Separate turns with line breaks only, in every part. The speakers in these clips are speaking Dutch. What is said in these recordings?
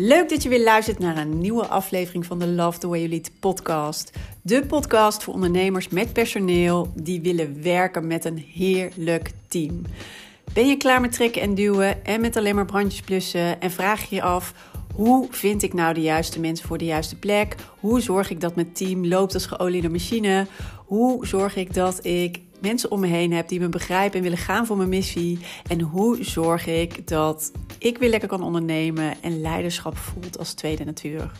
Leuk dat je weer luistert naar een nieuwe aflevering van de Love the Way You Lead podcast. De podcast voor ondernemers met personeel die willen werken met een heerlijk team. Ben je klaar met trekken en duwen en met alleen maar brandjes blussen en vraag je je af hoe vind ik nou de juiste mensen voor de juiste plek? Hoe zorg ik dat mijn team loopt als geoliede machine? Hoe zorg ik dat ik mensen om me heen heb die me begrijpen en willen gaan voor mijn missie? En hoe zorg ik dat ik weer lekker kan ondernemen en leiderschap voelt als tweede natuur?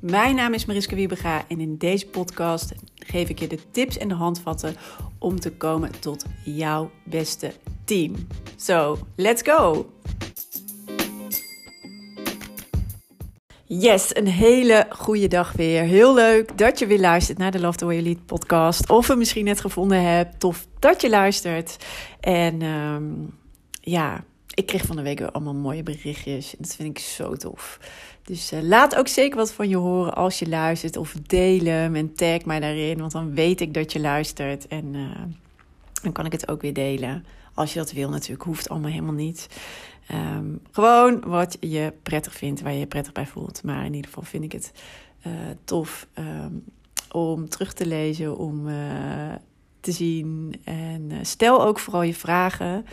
Mijn naam is Mariska Wiebega en in deze podcast geef ik je de tips en de handvatten om te komen tot jouw beste team. So, let's go! Yes, een hele goede dag weer. Heel leuk dat je weer luistert naar de Love the Way You Lead podcast. Of we misschien net gevonden hebt, tof dat je luistert. En um, ja, ik kreeg van de week weer allemaal mooie berichtjes. En dat vind ik zo tof. Dus uh, laat ook zeker wat van je horen als je luistert. Of deel hem en tag mij daarin. Want dan weet ik dat je luistert. En uh, dan kan ik het ook weer delen. Als je dat wil natuurlijk. Hoeft allemaal helemaal niet. Um, gewoon wat je prettig vindt, waar je je prettig bij voelt. Maar in ieder geval vind ik het uh, tof um, om terug te lezen, om te zien. En stel ook vooral je vragen.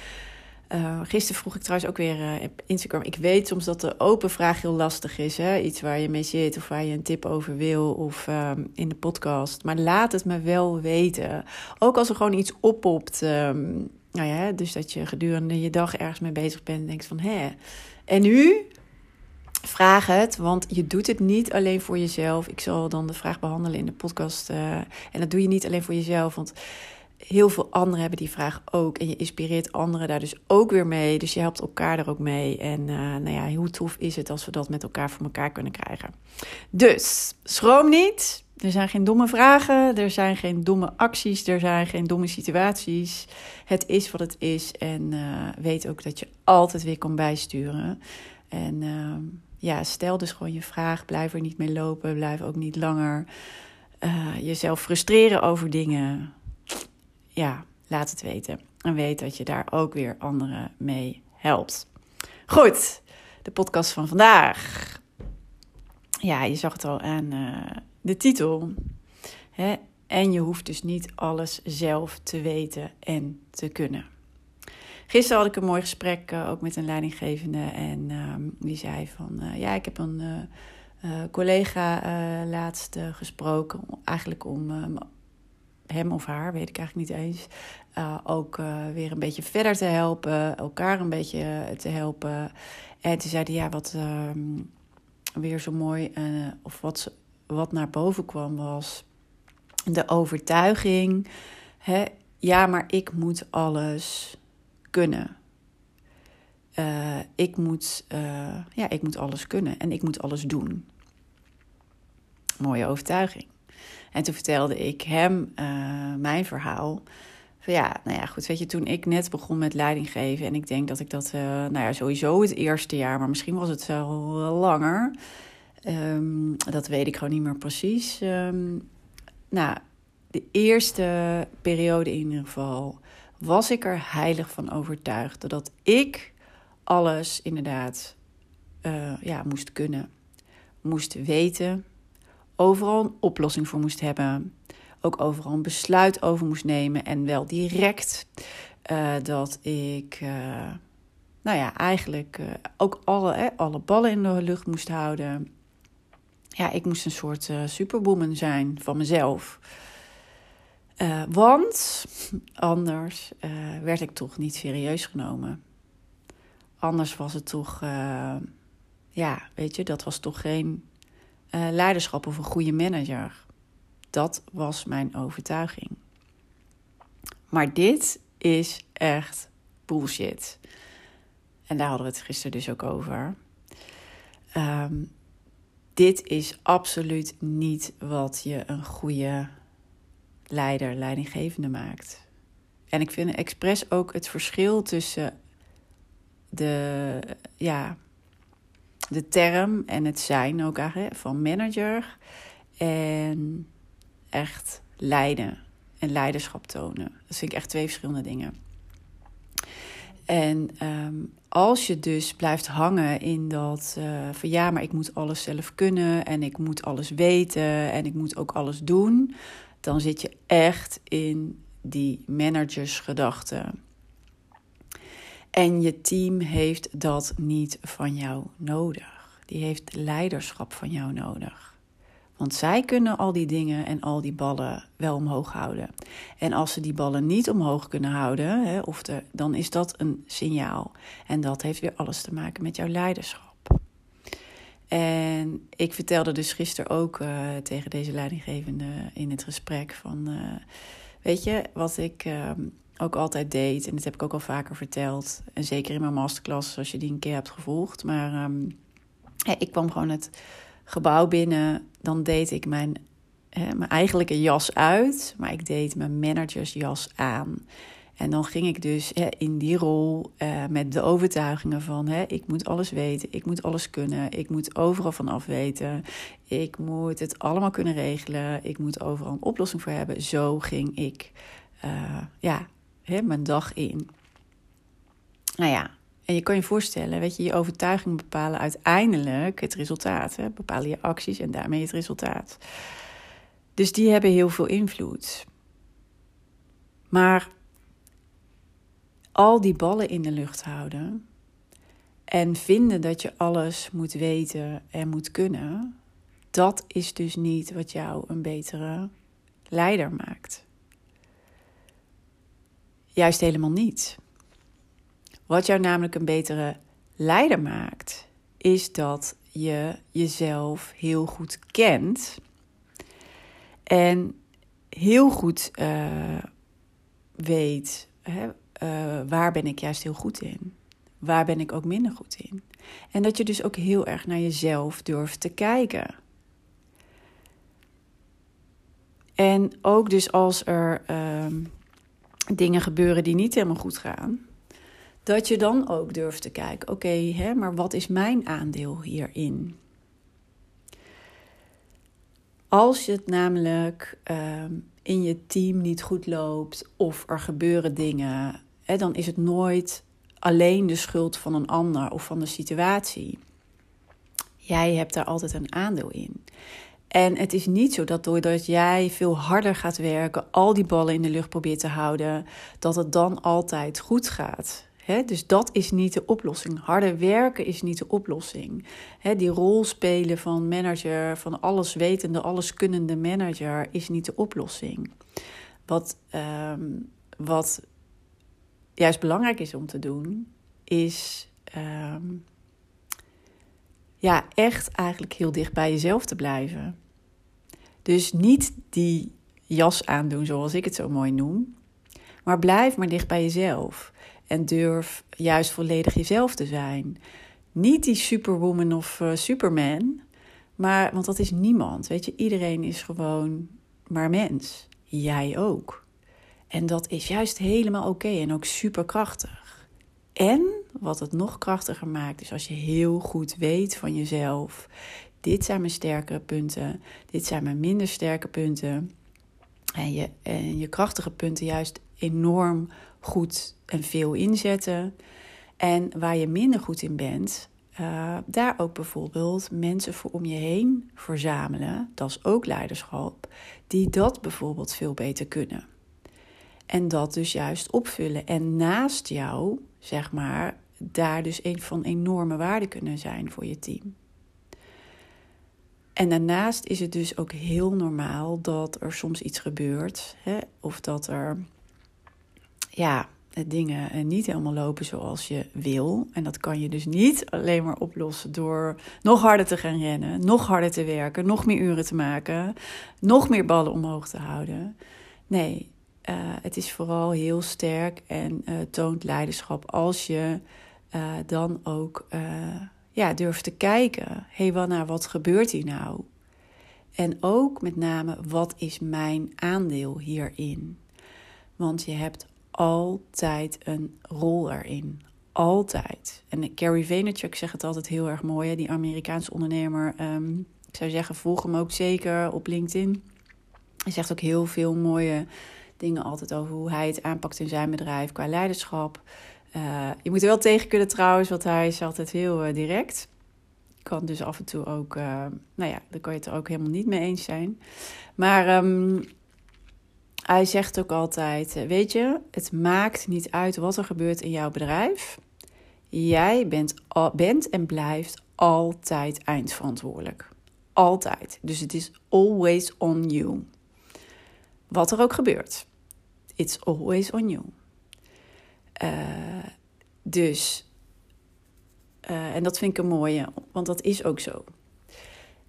Gisteren vroeg ik trouwens ook weer op Instagram. Ik weet soms dat de open vraag heel lastig is. Hè? Iets waar je mee zit of waar je een tip over wil of um, in de podcast. Maar laat het me wel weten. Ook als er gewoon iets oppopt nou ja, dus dat je gedurende je dag ergens mee bezig bent en denkt van hé. En nu? Vraag het, want je doet het niet alleen voor jezelf. Ik zal dan de vraag behandelen in de podcast. Uh, en dat doe je niet alleen voor jezelf, want heel veel anderen hebben die vraag ook. En je inspireert anderen daar dus ook weer mee. Dus je helpt elkaar er ook mee. En uh, nou ja, hoe tof is het als we dat met elkaar voor elkaar kunnen krijgen. Dus, schroom niet. Er zijn geen domme vragen, er zijn geen domme acties, er zijn geen domme situaties. Het is wat het is en uh, weet ook dat je altijd weer kan bijsturen. En uh, ja, stel dus gewoon je vraag, blijf er niet mee lopen, blijf ook niet langer jezelf frustreren over dingen. Ja, laat het weten. En weet dat je daar ook weer anderen mee helpt. Goed, de podcast van vandaag. Ja, je zag het al aan de titel. Hè? En je hoeft dus niet alles zelf te weten en te kunnen. Gisteren had ik een mooi gesprek uh, ook met een leidinggevende. En uh, die zei van, uh, ja, ik heb een collega laatst gesproken. Eigenlijk om hem of haar, weet ik eigenlijk niet eens. ook weer een beetje verder te helpen. Elkaar een beetje te helpen. En toen zei hij, ja, wat ehm, weer zo mooi... of wat wat naar boven kwam was de overtuiging: hè, ja, maar ik moet alles kunnen. Ik, moet, ja, ik moet alles kunnen en ik moet alles doen. Mooie overtuiging. En toen vertelde ik hem uh, mijn verhaal. Van ja, nou ja, goed, weet je, toen ik net begon met leidinggeven... en ik denk dat ik dat, nou ja, sowieso het eerste jaar... maar misschien was het wel langer... Um, dat weet ik gewoon niet meer precies. Um, nou, de eerste periode in ieder geval was ik er heilig van overtuigd dat ik alles inderdaad uh, ja, moest kunnen, moest weten, overal een oplossing voor moest hebben, ook overal een besluit over moest nemen en wel direct uh, dat ik. Uh, nou ja, eigenlijk ook alle, hè, alle ballen in de lucht moest houden ja, ik moest een soort superwoman zijn van mezelf. Want anders werd ik toch niet serieus genomen. Anders was het toch, ja, weet je, dat was toch geen leiderschap of een goede manager. Dat was mijn overtuiging. Maar dit is echt bullshit. En daar hadden we het gisteren dus ook over. Um, dit is absoluut niet wat je een goede leider, leidinggevende maakt. En ik vind expres ook het verschil tussen de, ja, de term en het zijn ook eigenlijk van manager en echt leiden en leiderschap tonen. Dat vind ik echt twee verschillende dingen. En ehm, als je dus blijft hangen in dat uh, van ja, maar ik moet alles zelf kunnen en ik moet alles weten en ik moet ook alles doen, dan zit je echt in die managersgedachten. En je team heeft dat niet van jou nodig. Die heeft leiderschap van jou nodig. Want zij kunnen al die dingen en al die ballen wel omhoog houden. En als ze die ballen niet omhoog kunnen houden, hè, of de, dan is dat een signaal. En dat heeft weer alles te maken met jouw leiderschap. En ik vertelde dus gisteren ook uh, tegen deze leidinggevende in het gesprek van, uh, weet je, wat ik uh, ook altijd deed, en dat heb ik ook al vaker verteld, en zeker in mijn masterclass als je die een keer hebt gevolgd, maar ja, ik kwam gewoon het gebouw binnen, dan deed ik mijn, hè, mijn eigenlijke jas uit, maar ik deed mijn managersjas aan. En dan ging ik dus hè, in die rol uh, met de overtuigingen van: hè, ik moet alles weten, ik moet alles kunnen, ik moet overal van af weten, ik moet het allemaal kunnen regelen, ik moet overal een oplossing voor hebben. Zo ging ik uh, ja, mijn dag in. Nou ja, en je kan je voorstellen, weet je, je overtuiging bepalen uiteindelijk het resultaat. Hè? Bepalen je acties en daarmee het resultaat. Dus die hebben heel veel invloed. Maar al die ballen in de lucht houden en vinden dat je alles moet weten en moet kunnen, dat is dus niet wat jou een betere leider maakt. Juist helemaal niet. Wat jou namelijk een betere leider maakt, is dat je jezelf heel goed kent en heel goed uh, weet hè, uh, waar ben ik juist heel goed in, waar ben ik ook minder goed in. En dat je dus ook heel erg naar jezelf durft te kijken. En ook dus als er uh, dingen gebeuren die niet helemaal goed gaan, dat je dan ook durft te kijken: oké, maar wat is mijn aandeel hierin? Als je het namelijk uh, in je team niet goed loopt of er gebeuren dingen, hè, dan is het nooit alleen de schuld van een ander of van de situatie. Jij hebt daar altijd een aandeel in. En het is niet zo dat doordat jij veel harder gaat werken, al die ballen in de lucht probeert te houden, dat het dan altijd goed gaat dus dat is niet de oplossing. Harder werken is niet de oplossing. die rol spelen van manager, van alleswetende, alleskunnende manager, is niet de oplossing. Wat, ehm, wat juist belangrijk is om te doen, is ehm, ja, echt eigenlijk heel dicht bij jezelf te blijven. Dus niet die jas aandoen zoals ik het zo mooi noem, maar blijf maar dicht bij jezelf. En durf juist volledig jezelf te zijn. Niet die superwoman of uh, superman. Maar, want dat is niemand. Weet je, iedereen is gewoon maar mens. Jij ook. En dat is juist helemaal oké en ook superkrachtig. En wat het nog krachtiger maakt, is als je heel goed weet van jezelf: dit zijn mijn sterke punten, dit zijn mijn minder sterke punten. En je, en je krachtige punten juist enorm goed en veel inzetten. En waar je minder goed in bent, uh, daar ook bijvoorbeeld mensen voor om je heen verzamelen. Dat is ook leiderschap. Die dat bijvoorbeeld veel beter kunnen. En dat dus juist opvullen. En naast jou, zeg maar, daar dus een van enorme waarde kunnen zijn voor je team. En daarnaast is het dus ook heel normaal dat er soms iets gebeurt. Hè? Of dat er ja, dingen eh, niet helemaal lopen zoals je wil. En dat kan je dus niet alleen maar oplossen door nog harder te gaan rennen, nog harder te werken, nog meer uren te maken, nog meer ballen omhoog te houden. Nee, uh, het is vooral heel sterk en toont leiderschap als je dan ook ja, durft te kijken. Hé, hey, wat, nou, wat gebeurt hier nou? En ook met name, wat is mijn aandeel hierin? Want je hebt altijd een rol erin. Altijd. En Gary Vaynerchuk zegt het altijd heel erg mooi. Hè? Die Amerikaanse ondernemer. Um, ik zou zeggen, volg hem ook zeker op LinkedIn. Hij zegt ook heel veel mooie dingen altijd over hoe hij het aanpakt in zijn bedrijf qua leiderschap. Uh, je moet er wel tegen kunnen trouwens, want hij is altijd heel uh, direct. Kan dus af en toe ook, uh, nou ja, dan kan je het er ook helemaal niet mee eens zijn. Maar um, hij zegt ook altijd: Weet je, het maakt niet uit wat er gebeurt in jouw bedrijf. Jij bent, bent en blijft altijd eindverantwoordelijk. Altijd. Dus het is always on you. Wat er ook gebeurt. It's always on you. Uh, dus, uh, en dat vind ik een mooie, want dat is ook zo.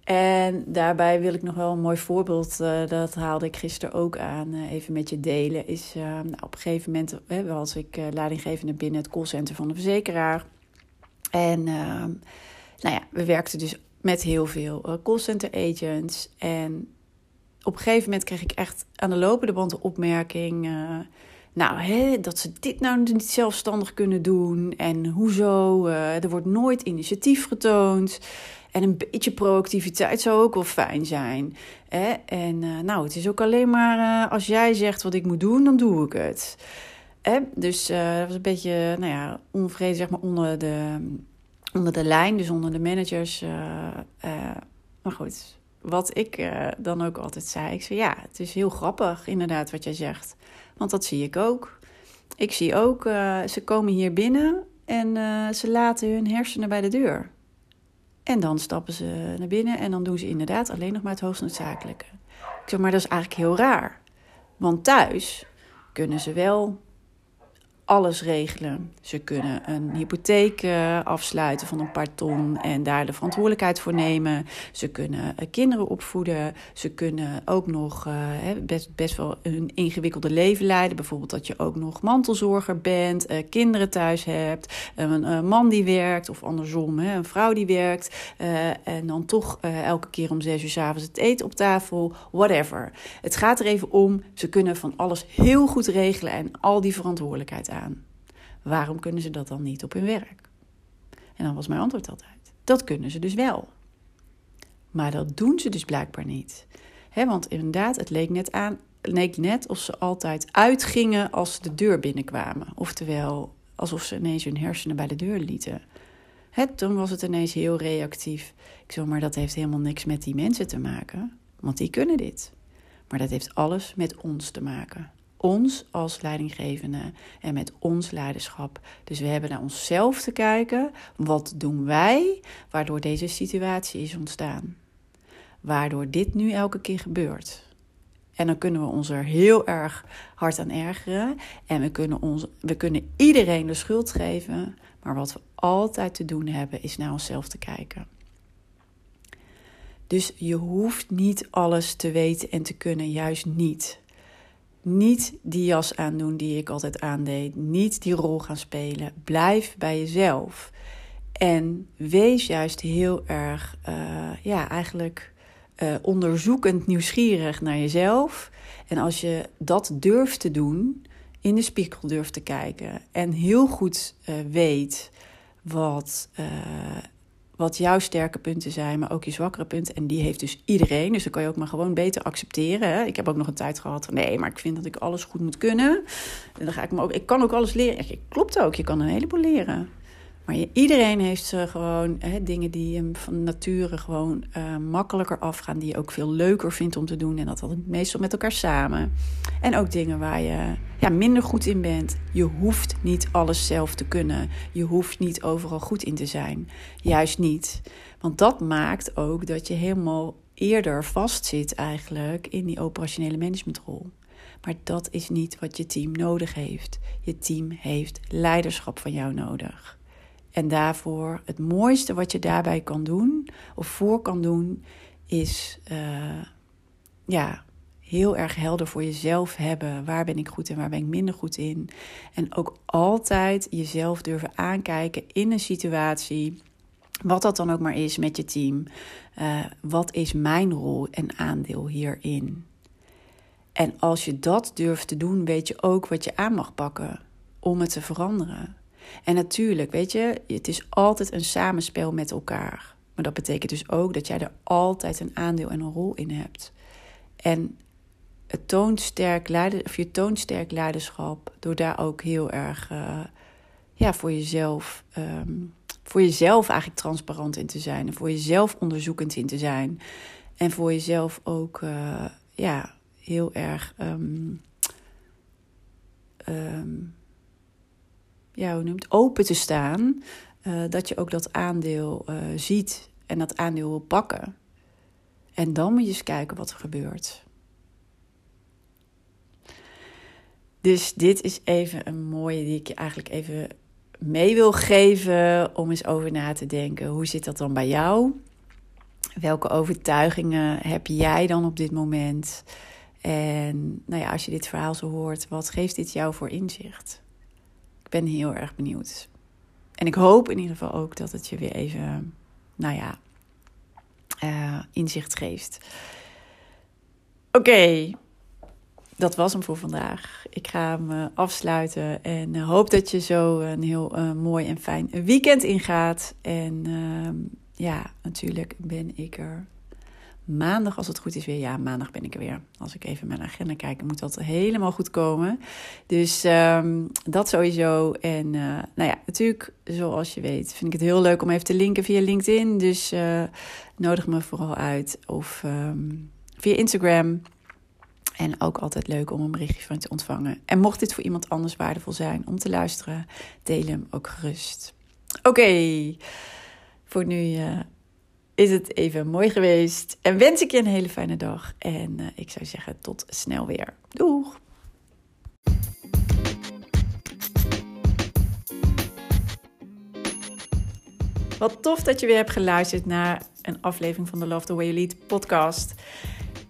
En daarbij wil ik nog wel een mooi voorbeeld, uh, dat haalde ik gisteren ook aan, even met je delen. Is nou, op een gegeven moment hè, was ik leidinggevende binnen het callcenter van de verzekeraar. En nou ja, we werkten dus met heel veel callcenter agents. En op een gegeven moment kreeg ik echt aan de lopende band de opmerking nou, hè, dat ze dit nou niet zelfstandig kunnen doen. En hoezo? Uh, er wordt nooit initiatief getoond. En een beetje proactiviteit zou ook wel fijn zijn. Hè? En uh, nou, het is ook alleen maar uh, als jij zegt wat ik moet doen, dan doe ik het. Hè? Dus dat was een beetje, nou ja, onvrede zeg maar onder de, onder de lijn, dus onder de managers. maar goed, wat ik dan ook altijd zei, ik zei ja, het is heel grappig inderdaad wat jij zegt. Want dat zie ik ook. Ik zie ook, uh, ze komen hier binnen en uh, ze laten hun hersenen bij de deur. En dan stappen ze naar binnen en dan doen ze inderdaad alleen nog maar het hoogst noodzakelijke. Ik zeg maar, dat is eigenlijk heel raar. Want thuis kunnen ze wel alles regelen. Ze kunnen een hypotheek uh, afsluiten van een paar ton en daar de verantwoordelijkheid voor nemen. Ze kunnen uh, kinderen opvoeden. Ze kunnen ook nog uh, best, best wel een ingewikkelde leven leiden. Bijvoorbeeld dat je ook nog mantelzorger bent, kinderen thuis hebt, een man die werkt of andersom, een vrouw die werkt. en dan toch elke keer om zes uur s het eten op tafel, whatever. Het gaat er even om, ze kunnen van alles heel goed regelen en al die verantwoordelijkheid Waarom kunnen ze dat dan niet op hun werk? En dan was mijn antwoord altijd: dat kunnen ze dus wel. Maar dat doen ze dus blijkbaar niet. Want inderdaad, het leek net, aan, leek net of ze altijd uitgingen als ze de deur binnenkwamen. Oftewel, alsof ze ineens hun hersenen bij de deur lieten. He, toen was het ineens heel reactief. Ik zeg maar, dat heeft helemaal niks met die mensen te maken, want die kunnen dit. Maar dat heeft alles met ons te maken ons als leidinggevende en met ons leiderschap. Dus we hebben naar onszelf te kijken. Wat doen wij waardoor deze situatie is ontstaan? Waardoor dit nu elke keer gebeurt. En dan kunnen we ons er heel erg hard aan ergeren. En we kunnen, ons, we kunnen iedereen de schuld geven. Maar wat we altijd te doen hebben, is naar onszelf te kijken. Dus je hoeft niet alles te weten en te kunnen, juist niet. Niet die jas aandoen die ik altijd aandeed. Niet die rol gaan spelen. Blijf bij jezelf. En wees juist heel erg, uh, ja, eigenlijk uh, onderzoekend nieuwsgierig naar jezelf. En als je dat durft te doen, in de spiegel durft te kijken en heel goed uh, weet wat wat jouw sterke punten zijn, maar ook je zwakkere punten. En die heeft dus iedereen. Dus dan kan je ook maar gewoon beter accepteren. Hè? Ik heb ook nog een tijd gehad. Nee, maar ik vind dat ik alles goed moet kunnen. En dan ga ik me ook. Ik kan ook alles leren. Klopt ook. Je kan een heleboel leren. Maar iedereen heeft gewoon hè, dingen die hem van nature gewoon uh, makkelijker afgaan. Die je ook veel leuker vindt om te doen. En dat dan meestal met elkaar samen. En ook dingen waar je ja, minder goed in bent. Je hoeft niet alles zelf te kunnen. Je hoeft niet overal goed in te zijn. Juist niet. Want dat maakt ook dat je helemaal eerder vastzit eigenlijk in die operationele managementrol. Maar dat is niet wat je team nodig heeft. Je team heeft leiderschap van jou nodig. En daarvoor het mooiste wat je daarbij kan doen of voor kan doen, is uh, ja, heel erg helder voor jezelf hebben. Waar ben ik goed en waar ben ik minder goed in? En ook altijd jezelf durven aankijken in een situatie. Wat dat dan ook maar is met je team. Uh, wat is mijn rol en aandeel hierin? En als je dat durft te doen, weet je ook wat je aan mag pakken om het te veranderen. En natuurlijk, weet je, het is altijd een samenspel met elkaar. Maar dat betekent dus ook dat jij er altijd een aandeel en een rol in hebt. En het toont sterk leider, of je toont sterk leiderschap door daar ook heel erg uh, ja, voor jezelf, ehm, voor jezelf eigenlijk transparant in te zijn. En voor jezelf onderzoekend in te zijn. En voor jezelf ook uh, ja, heel erg. Um, um, ja, hoe noemt open te staan. Uh, dat je ook dat aandeel uh, ziet en dat aandeel wil pakken. En dan moet je eens kijken wat er gebeurt. Dus dit is even een mooie die ik je eigenlijk even mee wil geven om eens over na te denken. Hoe zit dat dan bij jou? Welke overtuigingen heb jij dan op dit moment? En nou ja, als je dit verhaal zo hoort, wat geeft dit jou voor inzicht? Ik ben heel erg benieuwd. En ik hoop in ieder geval ook dat het je weer even, nou ja, uh, inzicht geeft. Oké, dat was hem voor vandaag. Ik ga hem uh, afsluiten en uh, hoop dat je zo een heel mooi en fijn weekend ingaat. En ehm, ja, natuurlijk ben ik er maandag, als het goed is, weer. Ja, maandag ben ik er weer. Als ik even mijn agenda kijk, moet dat helemaal goed komen. Dus um, dat sowieso. En uh, nou ja, natuurlijk, zoals je weet, vind ik het heel leuk om even te linken via LinkedIn. Dus uh, nodig me vooral uit. Of um, via Instagram. En ook altijd leuk om een berichtje van te ontvangen. En mocht dit voor iemand anders waardevol zijn om te luisteren, deel hem ook gerust. Oké, voor nu. Uh, is het even mooi geweest. En wens ik je een hele fijne dag. En uh, ik zou zeggen, tot snel weer. Doeg! Wat tof dat je weer hebt geluisterd naar een aflevering van de Love the Way You Lead podcast.